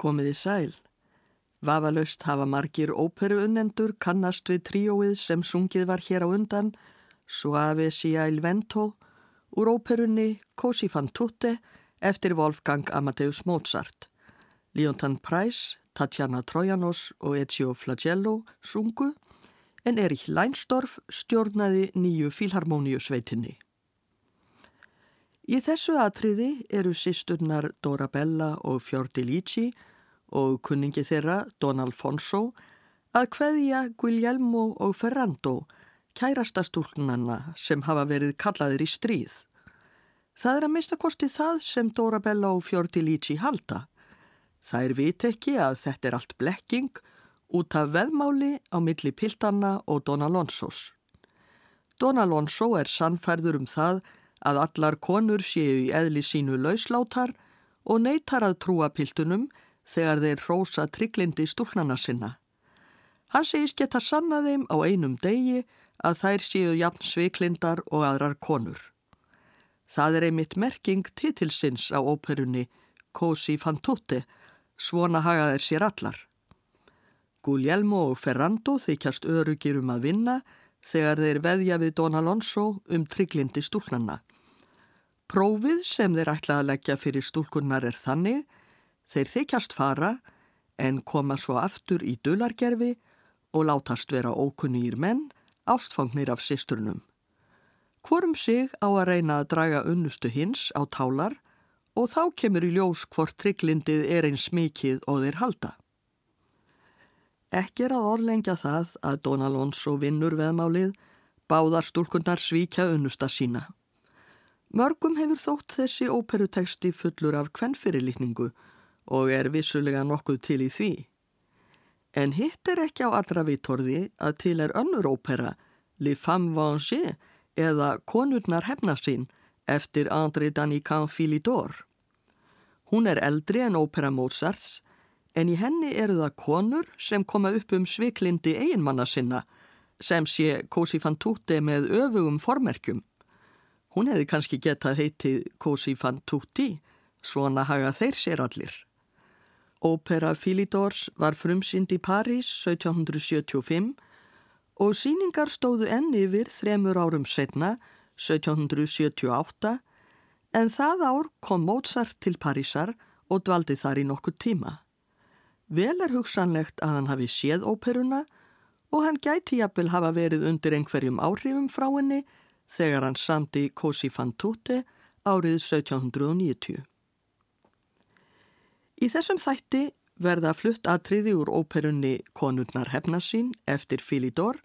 Komiði sæl. Vafalaust hafa margir óperuunnendur kannast við tríóið sem sungið var hér á undan, Suave sia il vento, úr óperunni Cosi fan tutte eftir Wolfgang Amadeus Mozart. Leontan Price, Tatjana Trojanos og Ezio Flagello sungu, en Erich Leinsdorf stjórnaði nýju filharmoníusveitinni. Í þessu atriði eru sýsturnar Dora Bella og Fjordi Líci og kunningi þeirra Don Alfonso að hveðja Guillermo og Ferrando kærasta stúlnanna sem hafa verið kallaðir í stríð. Það er að mista kosti það sem Dora Bella og Fjordi Líci halda. Það er vit ekki að þetta er allt blekking út af veðmáli á milli Piltanna og Don Alonsos. Don Alonso er sannferður um það að allar konur séu í eðli sínu lauslátar og neytar að trúa Piltunum þegar þeir rósa trygglindi stúlnana sinna. Hann segist geta sanna þeim á einum degi að þær séu jafn sveiklindar og aðrar konur. Það er einmitt merking titilsins á óperunni Cosi fan tutte, svona hagaðir sér allar. Guglielmo og Ferrando þykjast örugir um að vinna þegar þeir veðja við Don Alonso um trygglindi stúlnanna. Prófið sem þeir ætla að leggja fyrir stúlkunnar er þannig Þeir þykjast fara en koma svo aftur í dulargerfi og látast vera ókunnýr menn ástfangnir af sisturnum. Hvorum sig á að reyna að draga unnustu hins á tálar og þá kemur í ljós hvort trygglindið er eins mikið og þeir halda. Ekki er að orðlengja það að Don Alonso vinnur veðmálið báðar stúlkunnar svíkja unnusta sína. Mörgum hefur þótt þessi óperuteksti fullur af kvennfyrirlitningu og er vissulega nokkuð til í því. En hitt er ekki á allra vittorði að til er önnur ópera, Les Femmes Vengées eða Konurnar hefna sín eftir André Danican Philidor. Hún er eldri en ópera Mozarts en í henni eru það konur sem koma upp um sviklindi eiginmanna sinna sem sé Cosi fan tutte með öfugum formerkjum. Hún hefði kannski getað heitið Cosi fan tutti, svona haga þeir sér allir. Ópera Philidors var frumsynd í París 1775 og síningar stóðu enn yfir þremur árum setna, 1778, en það ár kom Mozart til Parísar og dvaldi þar í nokkur tíma. Vel er hugsanlegt að hann hafi séð óperuna og hann gæti jafnvel hafa verið undir einhverjum áhrifum frá henni þegar hann samti Cosi fan tutte árið 1790. Í þessum þætti verða flutt atriði úr óperunni Konurnar hefna sín eftir Filidor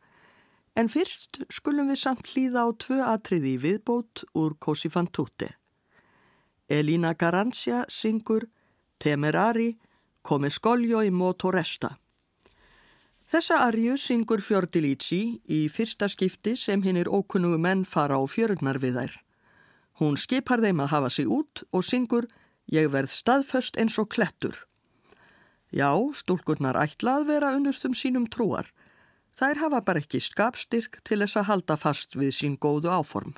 en fyrst skulum við samt hlýða á tvö atriði í viðbót úr Cosi fan tutte. Elina Garancia syngur Temerari Come skoljo í motoresta. Þessa arju syngur Fjordilíci í fyrsta skipti sem hinn er ókunnugu menn fara á fjörurnar við þær. Hún skipar þeim að hafa sig út og syngur Ég verð staðföst eins og klettur. Já, stúlkurnar ætla að vera unnustum sínum trúar. Þær hafa bara ekki skapstyrk til þess að halda fast við sín góðu áform.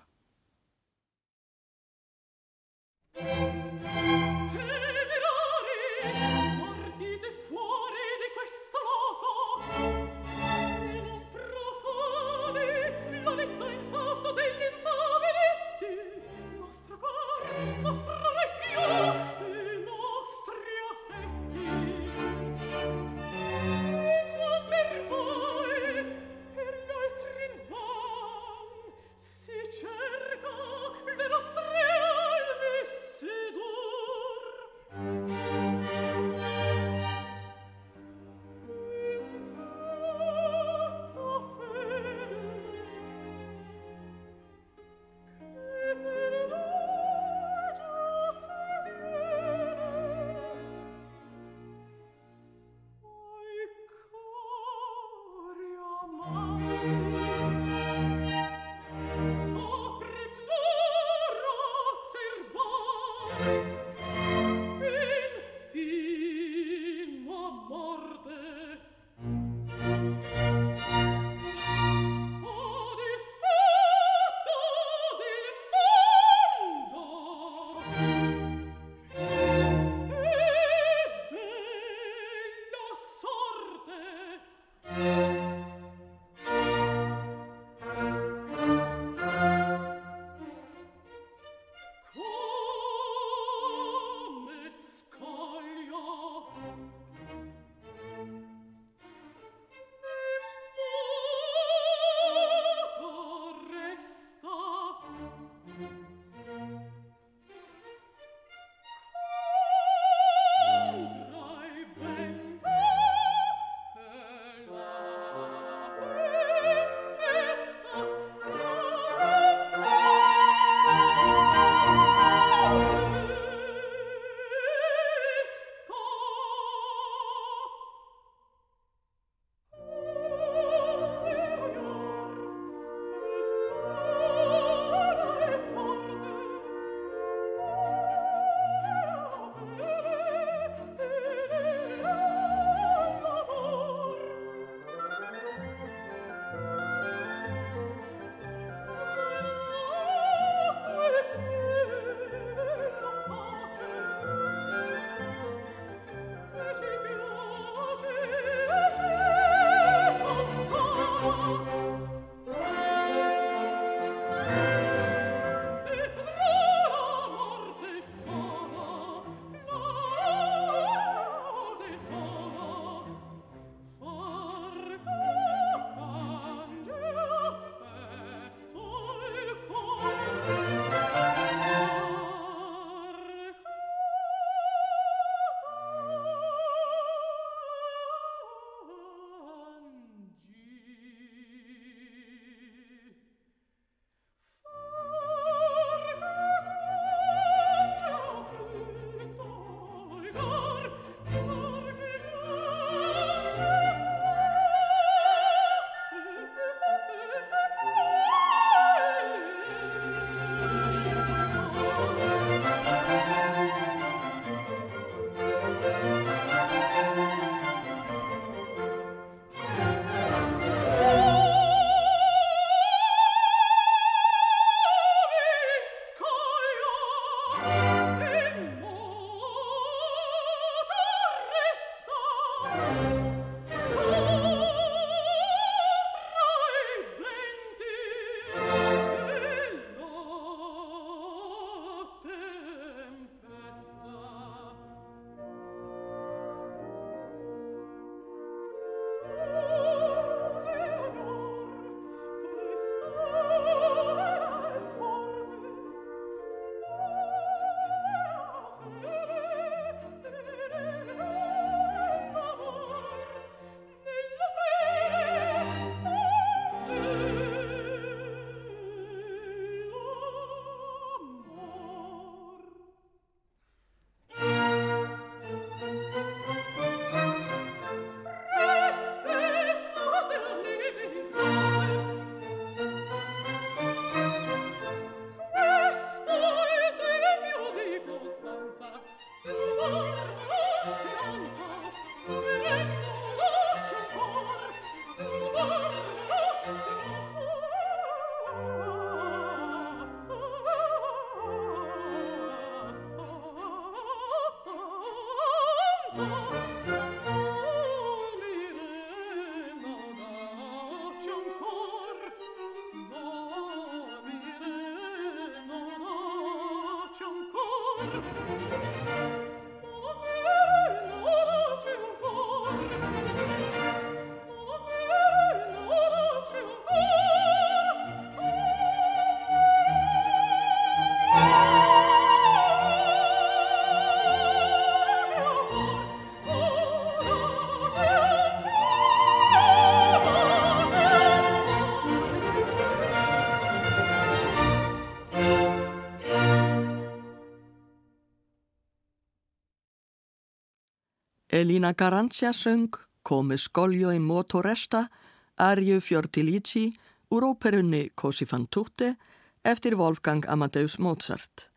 Elina Garancia söng Come skoljo in motoresta Arju Fjordilici úr óperunni Cosi fan tutte eftir Wolfgang Amadeus Mozart.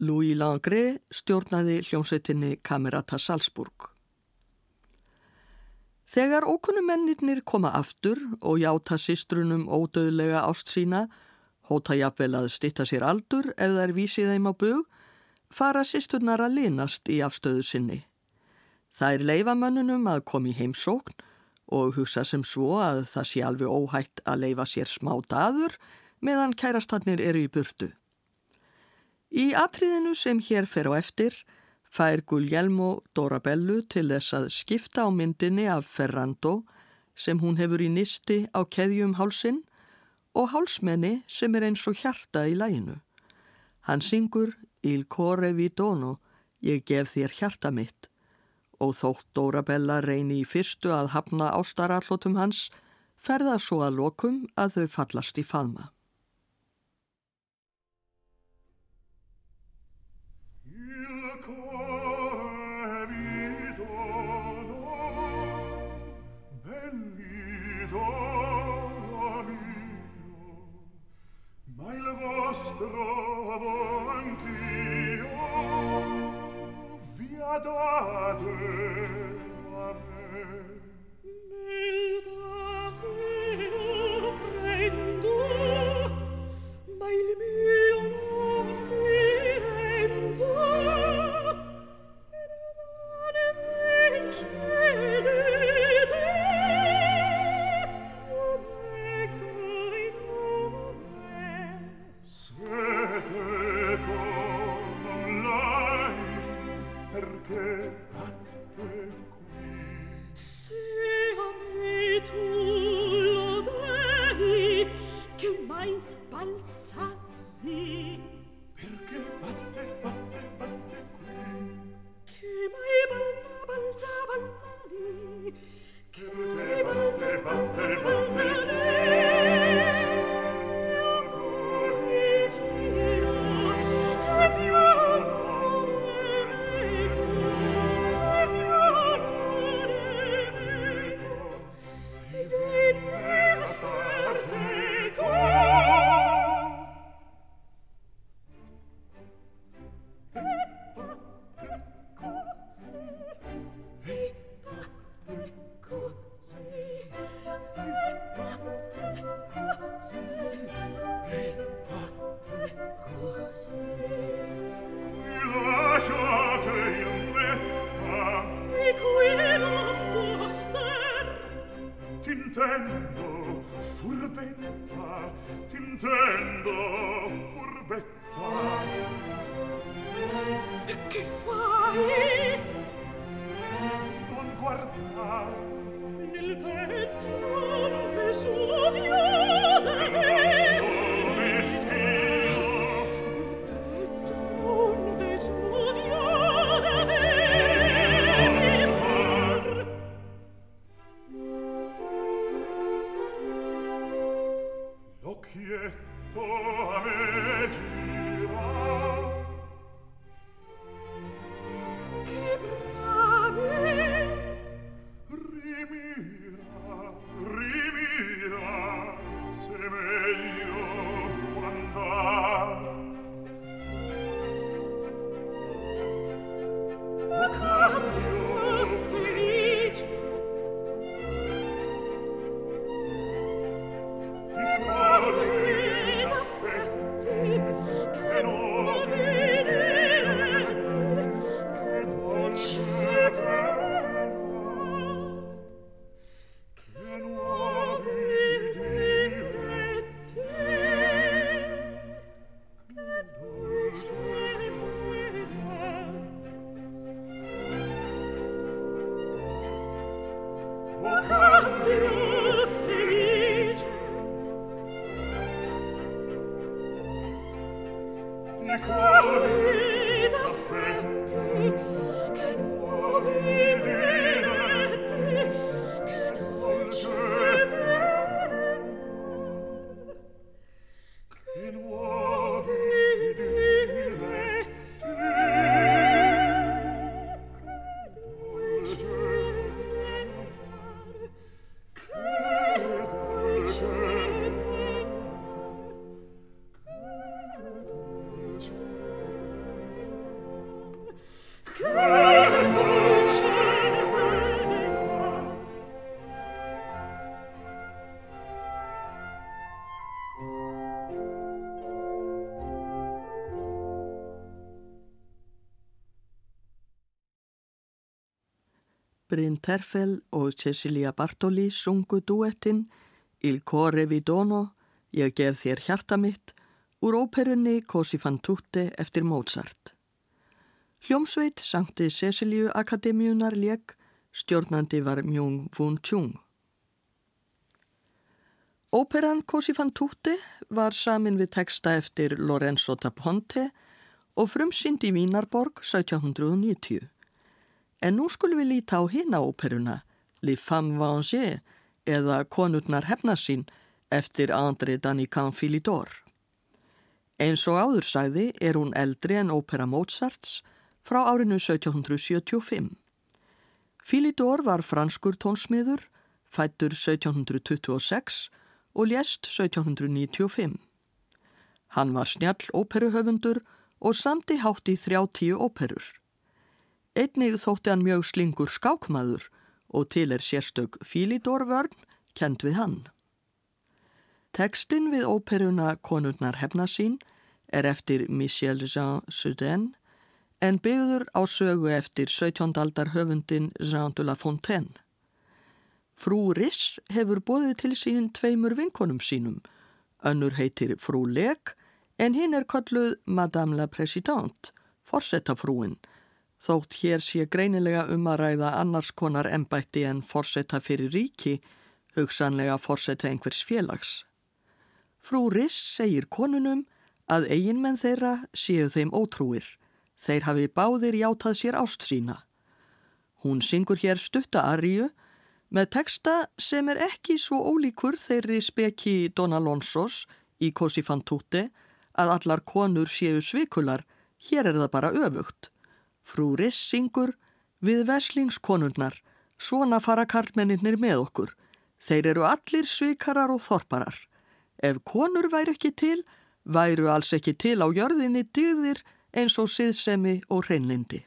Louis Langré stjórnaði hljómsveitinni Kamerata Salzburg. Þegar ókunnumennirnir koma aftur og játa sístrunum ódöðlega ást sína, hóta jafnvel að stitta sér aldur ef þær vísið þeim á bug, fara sísturnar að linast í afstöðu sinni. Það er leifamönnunum að komi heimsókn og hugsa sem svo að það sé alveg óhætt að leifa sér smá daður meðan kærastannir eru í burtu. Í atriðinu sem hér fer á eftir fær Guglielmo Dorabellu til þess að skipta á myndinni af Ferrando sem hún hefur í nisti á keðjum hálsin og hálsmenni sem er eins og hjarta í læginu. Hann syngur Il core vi dono, ég gef þér hjarta mitt og þótt Dórabella reyni í fyrstu að hafna ástarallotum hans, ferða svo að lokum að þau fallast í faðma. Balzer, Balzer, Balzer. Bryn Terfel og Cecilia Bartoli sungu duettinn Il Core Vidono, Ég gef þér hjarta mitt, úr óperunni Cosi fan tutte eftir Mozart. Hljómsveit sangti Ceciliu Akademíunar leg, stjórnandi var Mjung Wun Chung. Óperan Cosi fan tutte var samin við texta eftir Lorenzo da Ponte og frumsynd í Vínarborg 1790. En nú skulum við líta á hina óperuna, Les Femmes Vengées, eða Konurnar hefnarsín, eftir André Danican Philidor. Eins og áður sagði er hún eldri en ópera Mozarts frá árinu 1775. Philidor var franskur tónsmiður, fættur 1726 og lést 1795. Hann var snjall óperuhöfundur og samti hátt í 30 óperur. Einnig þótti hann mjög slingur skákmaður og til er sérstök Fílidórvörn kend við hann. Tekstinn við óperuna Konurnar hefna sín er eftir Michel Jean Sudin en byggður á sögu eftir 17. aldar höfundin Jean de la Fontaine. Frú Riss hefur bóðið til sín tveimur vinkonum sínum. Önnur heitir Frú Leg en hinn er kolluð Madame la Présidente, forsettafrúin Þótt hér sé greinilega um að ræða annars konar ennbætti en forsetta fyrir ríki, hugsanlega forsetta einhvers félags. Frú Riss segir konunum að eiginmenn þeirra séu þeim ótrúir. Þeir hafi báðir játað sér ást sína. Hún syngur hér stutta aðríu með texta sem er ekki svo ólíkur þeirri speki Don Alonsos í Cosi fan tutte að allar konur séu svikular, hér er það bara öfugt. Frú Riss syngur við veslingskonurnar, svona fara karlmenninir með okkur. Þeir eru allir svikarar og þorparar. Ef konur væri ekki til, væru alls ekki til á jörðinni dýðir eins og siðsemi og hreinlindi.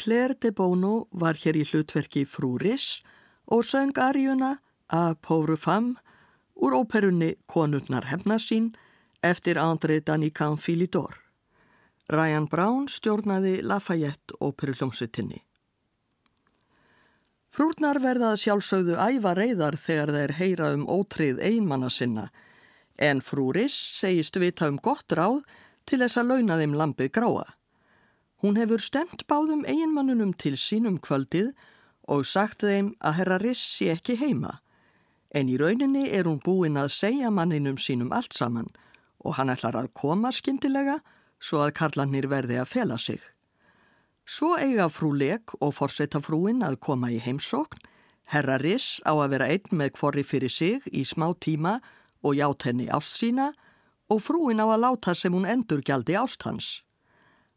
Claire de Bono var hér í hlutverki Frúris og söng arjuna A Pauvre Femme úr óperunni Konurnar hefna sín eftir André Danican Philidor. Ryan Brown stjórnaði Lafayette óperuhljómsutinni. Frúrnar verða sjálfsögðu æfa reyðar þegar þeir heyra um ótrið einmanna sinna en frúris segist vita um gott ráð til þess að launa þeim lampið gráa. Hún hefur stemt báðum einmannunum til sínum kvöldið og sagt þeim að herra Riss sé ekki heima en í rauninni er hún búin að segja manninum sínum allt saman og hann ætlar að koma skindilega svo að karlanir verði að fela sig. Svo eiga frú Leg og forsetafrúin að koma í heimsókn, herra Riss á að vera einn með kvorri fyrir sig í smá tíma og ját henni ást sína og frúin á að láta sem hún endur gjaldi ást hans.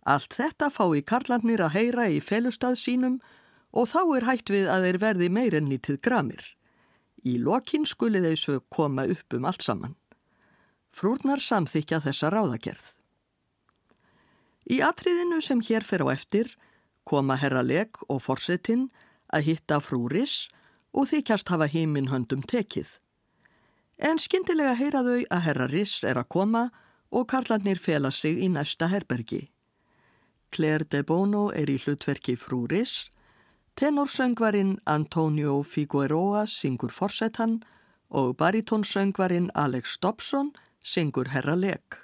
Allt þetta fái karlandnir að heyra í felustað sínum og þá er hægt við að þeir verði meirinn lítið gramir. Í lokinn skuli þessu koma upp um allt saman. Frúrnar samþykja þessa ráðagerð. Í atriðinu sem hér fer á eftir koma herra Leg og forsetin að hitta frúris og þykjast hafa heiminn höndum tekið. En skindilega heyra þau að herra Riss er að koma og karlarnir fela sig í næsta herbergi. Claire de Bono er í hlutverki frúris, tenorsöngvarinn Antonio Figueroa syngur forsetan og baritónsöngvarinn Alex Dobson syngur herra Leg.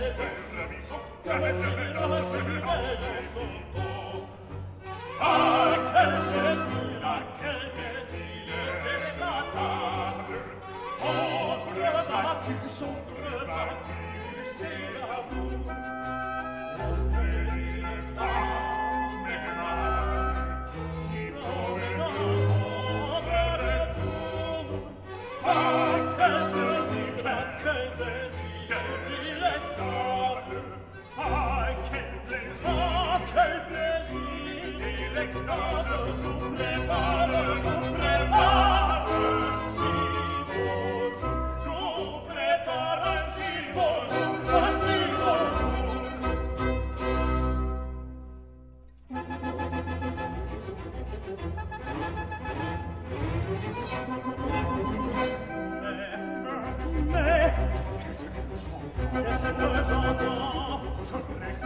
Bene, bene, bene, bene, bene, bene, bene, bene, bene,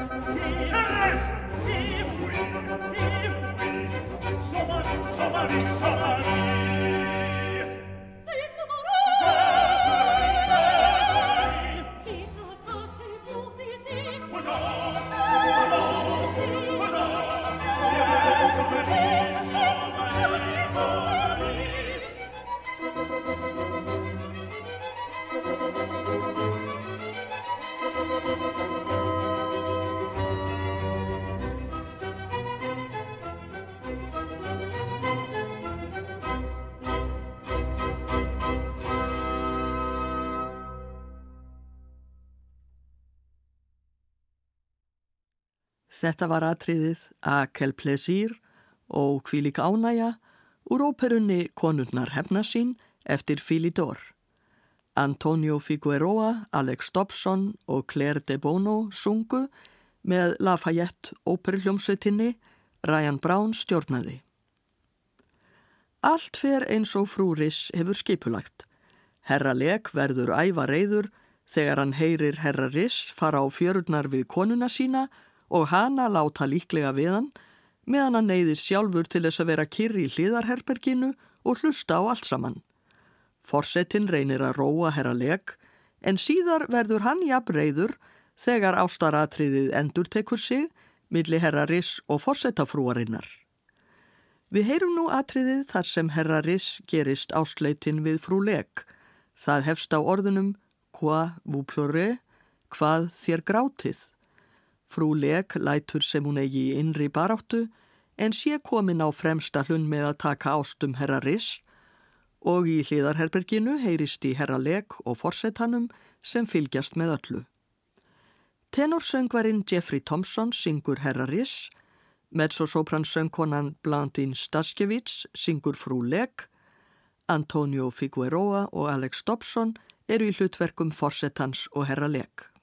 Somebody, somebody, somebody. Þetta var atriðið Akel Plesír og Kvílik Ánæja úr óperunni Konurnar hefnasín eftir Filidor. Antonio Figueroa, Alex Dobson og Claire de Bono sungu með Lafayette óperuljómsveitinni, Ryan Brown stjórnaði. Allt fer eins og frúris hefur skipulagt. Herra Lek verður æfa reyður þegar hann heyrir herra Riss fara á fjörurnar við konuna sína og hana láta líklega við hann meðan hann neyðir sjálfur til þess að vera kyrri í hliðarherberginu og hlusta á allt saman. Forsetin reynir að róa herra leg en síðar verður hann jafnreiður þegar ástaratriðið endur tekur sig milli herra Riss og forsetafrúarinnar. Við heyrum nú atriðið þar sem herra Riss gerist ásleitin við frú leg. Það hefst á orðunum vous pleurez, hvað þér grátið. Frú leg lætur sem hún eigi í innri baráttu en sé komin á fremsta hlun með að taka ástum herra Riss og í hliðarherberginu heyrist í herra leg og forsetanum sem fylgjast með öllu. Tenorsöngvarinn Jeffrey Thompson syngur herra Riss, mezzosopransöngkonan Blandín Staskevits syngur frú leg, Antonio Figueroa og Alex Dobson eru í hlutverkum forsetans og herra leg.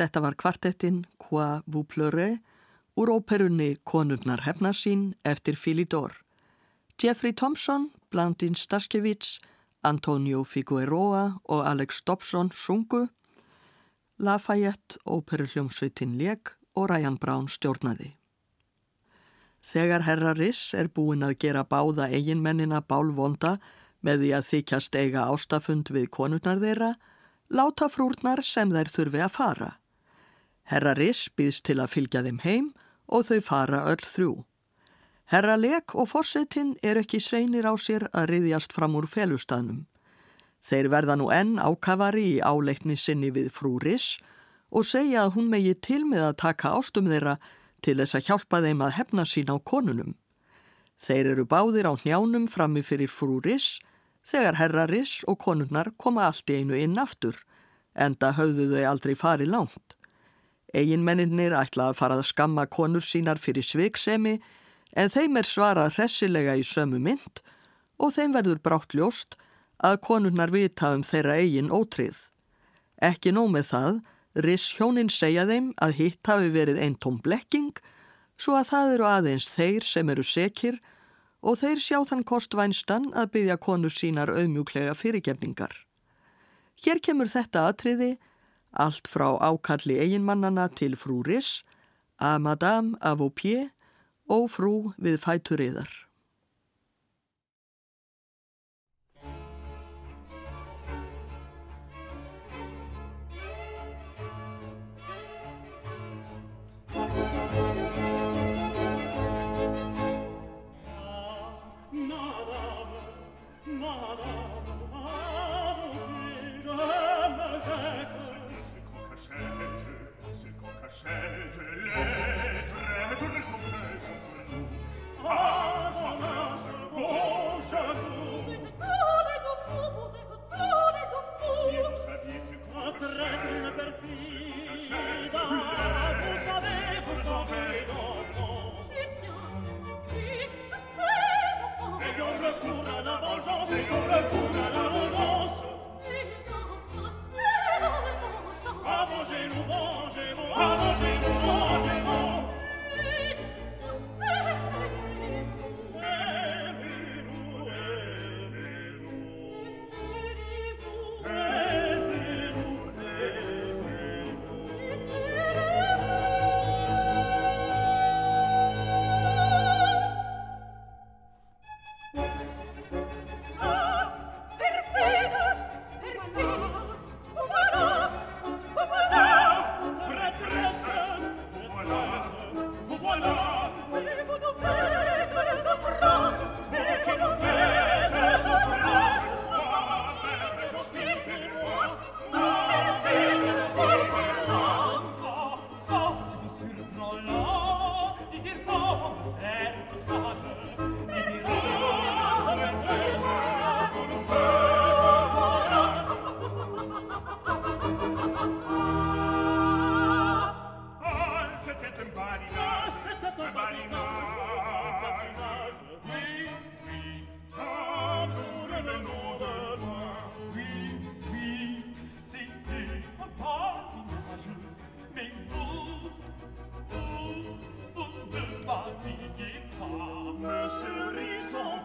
Þetta var kvartettinn Qua vous pleurez úr óperunni Konurnar hefnarsín eftir Filidor. Jeffrey Thompson, Blandin Starskevits, Antonio Figueroa og Alex Dobson sungu, Lafayette, óperuhljómsveitin Leg og Ryan Brown stjórnaði. Þegar herra Riss er búin að gera báða eiginmennina bálvonda með því að þykjast eiga ástafund við konurnar þeirra, láta frúrnar sem þær þurfi að fara. Herra Riss býðst til að fylgja þeim heim og þau fara öll þrjú. Herra Lek og Fossetin er ekki sveinir á sér að riðjast fram úr felustafnum. Þeir verða nú enn ákafari í áleikni sinni við frú Riss og segja að hún megi til með að taka ástum þeirra til þess að hjálpa þeim að hefna sín á konunum. Þeir eru báðir á njánum frammi fyrir frú Riss þegar herra Riss og konunnar koma allt í einu inn aftur, enda höfðu þau aldrei farið langt. Eginmenninir ætla að fara að skamma konur sínar fyrir sveiksemi en þeim er svarað hressilega í sömu mynd og þeim verður brátt ljóst að konurnar vita um þeirra eigin ótrið. Ekki nóg með það, Riss hjónin segja þeim að hitt hafi verið einn tóm blekking svo að það eru aðeins þeir sem eru sekir og þeir sjá þann kostvænstan að byggja konur sínar auðmjúklega fyrirgefningar. Hér kemur þetta atriði, allt frá ákalli eiginmannana til frú Riss, að Madame Avopier og frú við fæturiðar. di guitare, me cerise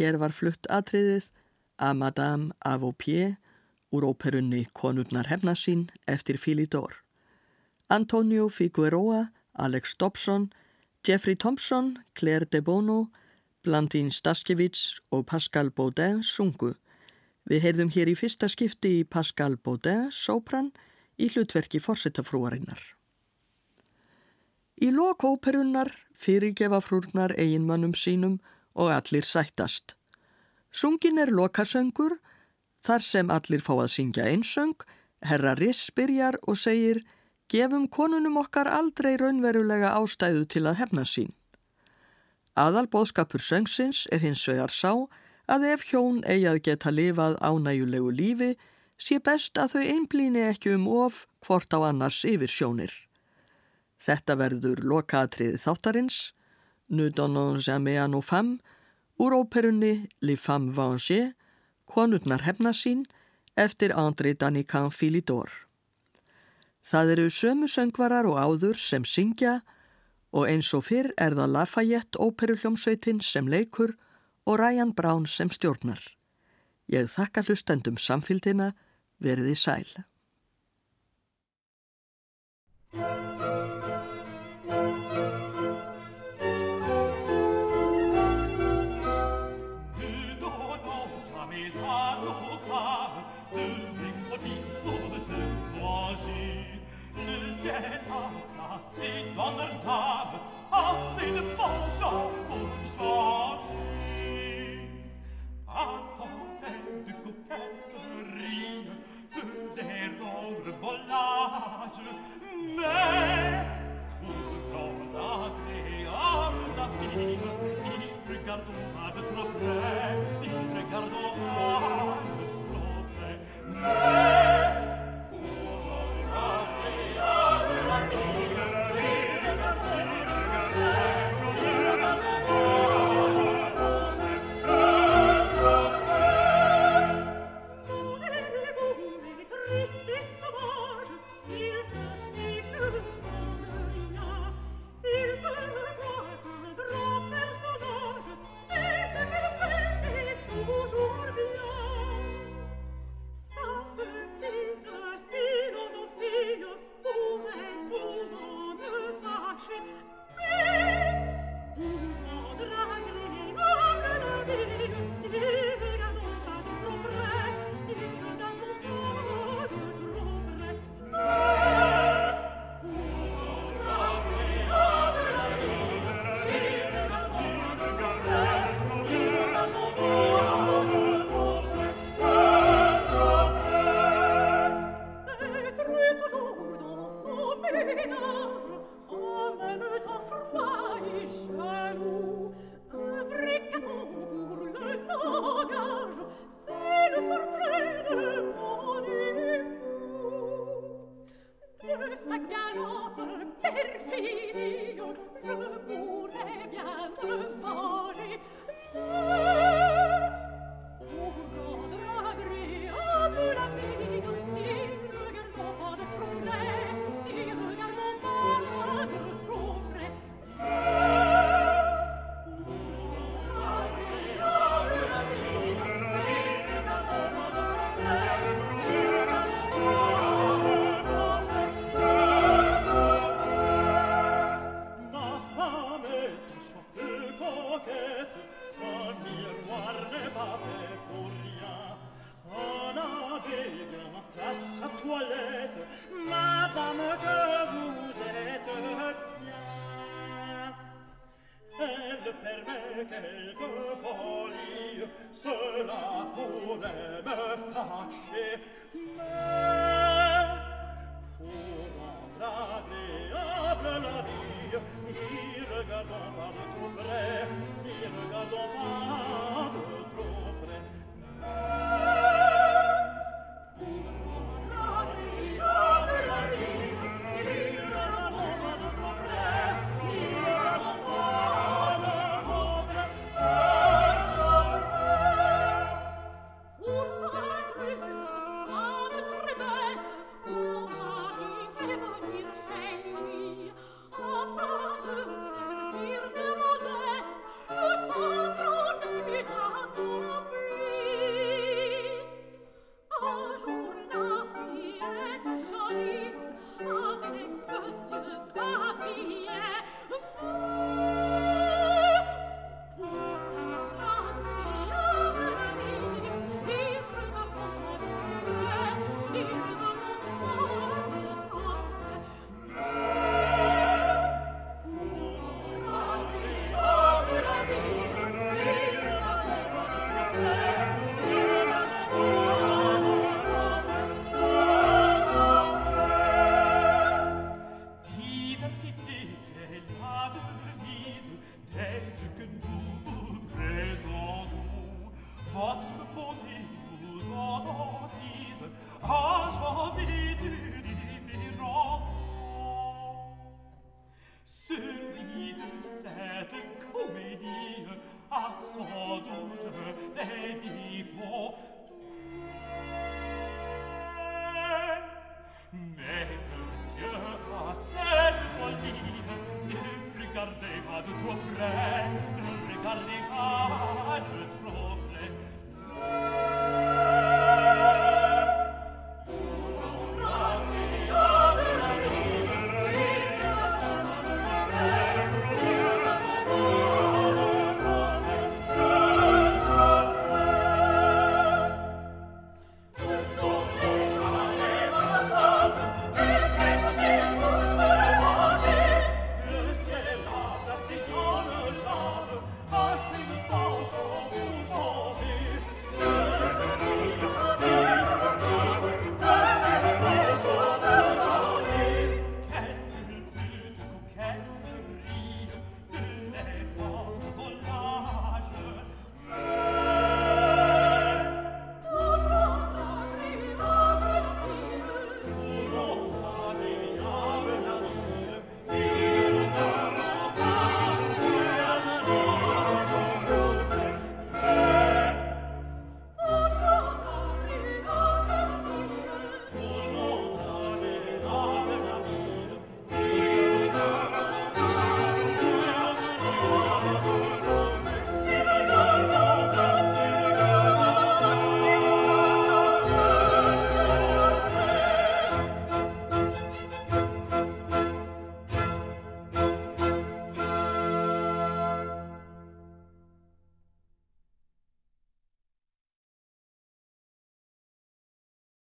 Hér var flutt atriðið að Madame Avopier úr óperunni Konurnar hefnasín eftir Philidor. Antonio Figueroa, Alex Dobson, Jeffrey Thompson, Claire de Bono, Blandín Staskevits og Pascal Baudin sungu. Við heyrðum hér í fyrsta skipti í Pascal Baudin, sopran, í hlutverki fórsetafrúarinnar. Í lok óperunnar fyrirgefa frúrnar eiginmannum sínum og allir sættast. Sungin er lokasöngur, þar sem allir fá að syngja einsöng, herra Riss byrjar og segir gefum konunum okkar aldrei raunverulega ástæðu til að hefna sín. Aðal bóðskapur söngsins er hins vegar sá að ef hjón eigi að geta lifað ánægulegu lífi sé best að þau einblýni ekki um of hvort á annars yfir sjónir. Þetta verður lokaatriði þáttarins Nous donnons jamais à nos femmes, úr óperunni Les femmes vengées, konurnar hefna sín, eftir André Danican Philidor. Það eru sömu söngvarar og áður sem syngja og eins og fyrr er það Lafayette óperuhljómsveitin sem leikur og Ryan Brown sem stjórnar. Ég þakka hlustendum samfélgina, verði sæl. volage mais non agréable la vie il regarde à trop près il regarde à trop près mais